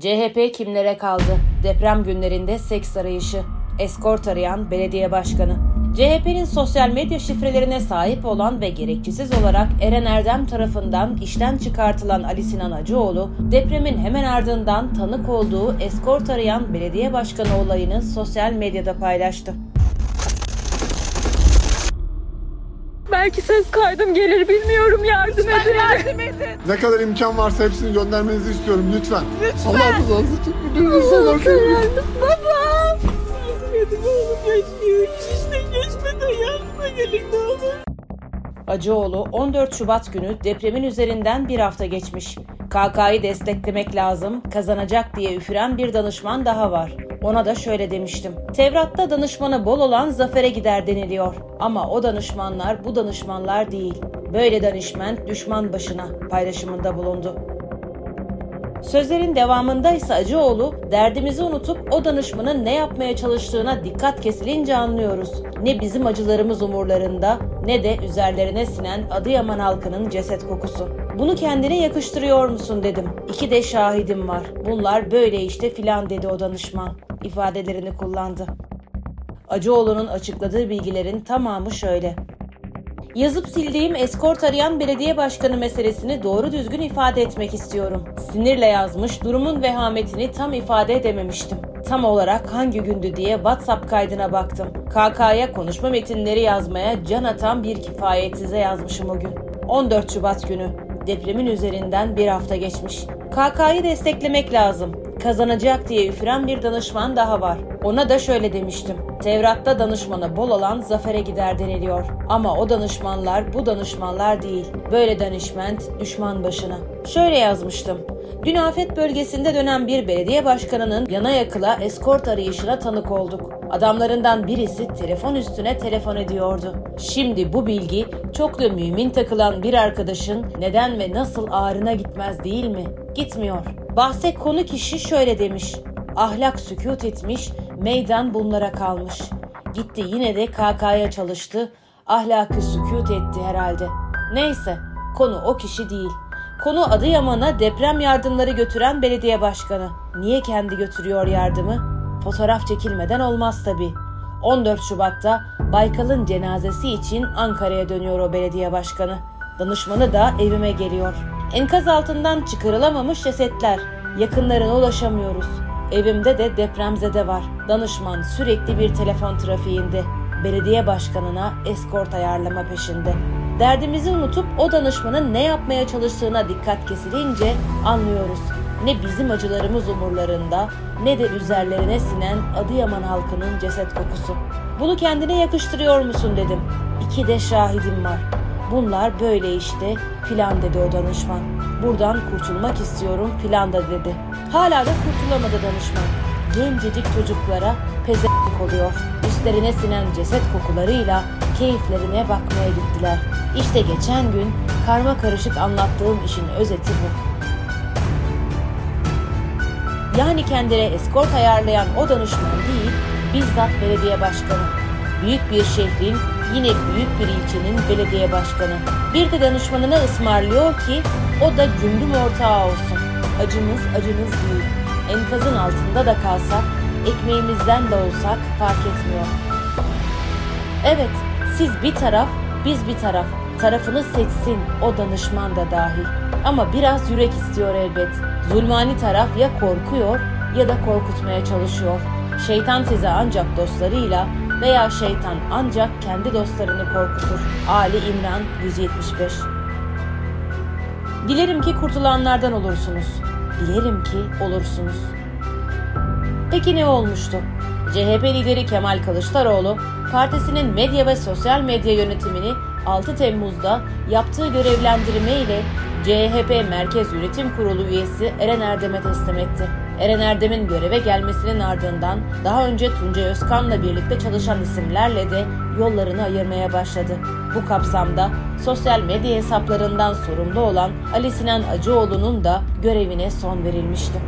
CHP kimlere kaldı? Deprem günlerinde seks arayışı. Eskort arayan belediye başkanı. CHP'nin sosyal medya şifrelerine sahip olan ve gerekçesiz olarak Eren Erdem tarafından işten çıkartılan Ali Sinan Acıoğlu, depremin hemen ardından tanık olduğu eskort arayan belediye başkanı olayını sosyal medyada paylaştı. Belki ses kaydım gelir bilmiyorum yardım edin. Yardım edin. Ne kadar imkan varsa hepsini göndermenizi istiyorum lütfen. Lütfen. Allah rızası için bütün insanlar seviyorum. Baba. Yardım edin oğlum yaşıyor. İşte geçmeden yardıma gelin ne olur. Acıoğlu 14 Şubat günü depremin üzerinden bir hafta geçmiş. KK'yı desteklemek lazım, kazanacak diye üfüren bir danışman daha var. Ona da şöyle demiştim. Tevrat'ta danışmanı bol olan zafere gider deniliyor. Ama o danışmanlar bu danışmanlar değil. Böyle danışman düşman başına paylaşımında bulundu. Sözlerin devamında ise Acıoğlu, derdimizi unutup o danışmanın ne yapmaya çalıştığına dikkat kesilince anlıyoruz. Ne bizim acılarımız umurlarında ne de üzerlerine sinen Adıyaman halkının ceset kokusu. Bunu kendine yakıştırıyor musun dedim. İki de şahidim var. Bunlar böyle işte filan dedi o danışman. ifadelerini kullandı. Acıoğlu'nun açıkladığı bilgilerin tamamı şöyle. Yazıp sildiğim eskort arayan belediye başkanı meselesini doğru düzgün ifade etmek istiyorum. Sinirle yazmış, durumun vehametini tam ifade edememiştim. Tam olarak hangi gündü diye WhatsApp kaydına baktım. KK'ya konuşma metinleri yazmaya can atan bir kifayetsize yazmışım o gün. 14 Şubat günü. Depremin üzerinden bir hafta geçmiş. KK'yı desteklemek lazım. Kazanacak diye üfüren bir danışman daha var. Ona da şöyle demiştim. Tevrat'ta danışmana bol olan zafere gider deniliyor. Ama o danışmanlar bu danışmanlar değil. Böyle danışment düşman başına. Şöyle yazmıştım. Dün afet bölgesinde dönen bir belediye başkanının yana yakıla eskort arayışına tanık olduk. Adamlarından birisi telefon üstüne telefon ediyordu. Şimdi bu bilgi çok da mümin takılan bir arkadaşın neden ve nasıl ağrına gitmez değil mi? Gitmiyor. Bahse konu kişi şöyle demiş. Ahlak sükut etmiş, meydan bunlara kalmış. Gitti yine de KK'ya çalıştı, ahlakı sükut etti herhalde. Neyse, konu o kişi değil. Konu Adıyaman'a deprem yardımları götüren belediye başkanı. Niye kendi götürüyor yardımı? Fotoğraf çekilmeden olmaz tabi. 14 Şubat'ta Baykal'ın cenazesi için Ankara'ya dönüyor o belediye başkanı. Danışmanı da evime geliyor. Enkaz altından çıkarılamamış cesetler. Yakınlarına ulaşamıyoruz. Evimde de depremzede var. Danışman sürekli bir telefon trafiğinde. Belediye başkanına eskort ayarlama peşinde. Derdimizi unutup o danışmanın ne yapmaya çalıştığına dikkat kesilince anlıyoruz. Ne bizim acılarımız umurlarında ne de üzerlerine sinen Adıyaman halkının ceset kokusu. Bunu kendine yakıştırıyor musun dedim. İki de şahidim var. Bunlar böyle işte filan dedi o danışman. Buradan kurtulmak istiyorum filan da dedi. Hala da kurtulamadı danışman. Gencecik çocuklara pezevenk oluyor. Üstlerine sinen ceset kokularıyla keyiflerine bakmaya gittiler. İşte geçen gün karma karışık anlattığım işin özeti bu. Yani kendine eskort ayarlayan o danışman değil, bizzat belediye başkanı. Büyük bir şehrin, yine büyük bir ilçenin belediye başkanı. Bir de danışmanına ısmarlıyor ki o da cümbüm ortağı olsun. Acımız acınız değil. Enkazın altında da kalsak, ekmeğimizden de olsak fark etmiyor. Evet, siz bir taraf, biz bir taraf. Tarafını seçsin o danışman da dahil. Ama biraz yürek istiyor elbet. Zulmani taraf ya korkuyor ya da korkutmaya çalışıyor. Şeytan size ancak dostlarıyla veya şeytan ancak kendi dostlarını korkutur. Ali İmran 175 Dilerim ki kurtulanlardan olursunuz. Dilerim ki olursunuz. Peki ne olmuştu? CHP lideri Kemal Kılıçdaroğlu, partisinin medya ve sosyal medya yönetimini 6 Temmuz'da yaptığı görevlendirme ile CHP Merkez Yönetim Kurulu üyesi Eren Erdem'e teslim etti. Eren Erdem'in göreve gelmesinin ardından daha önce Tuncay Özkan'la birlikte çalışan isimlerle de yollarını ayırmaya başladı. Bu kapsamda sosyal medya hesaplarından sorumlu olan Ali Sinan Acıoğlu'nun da görevine son verilmişti.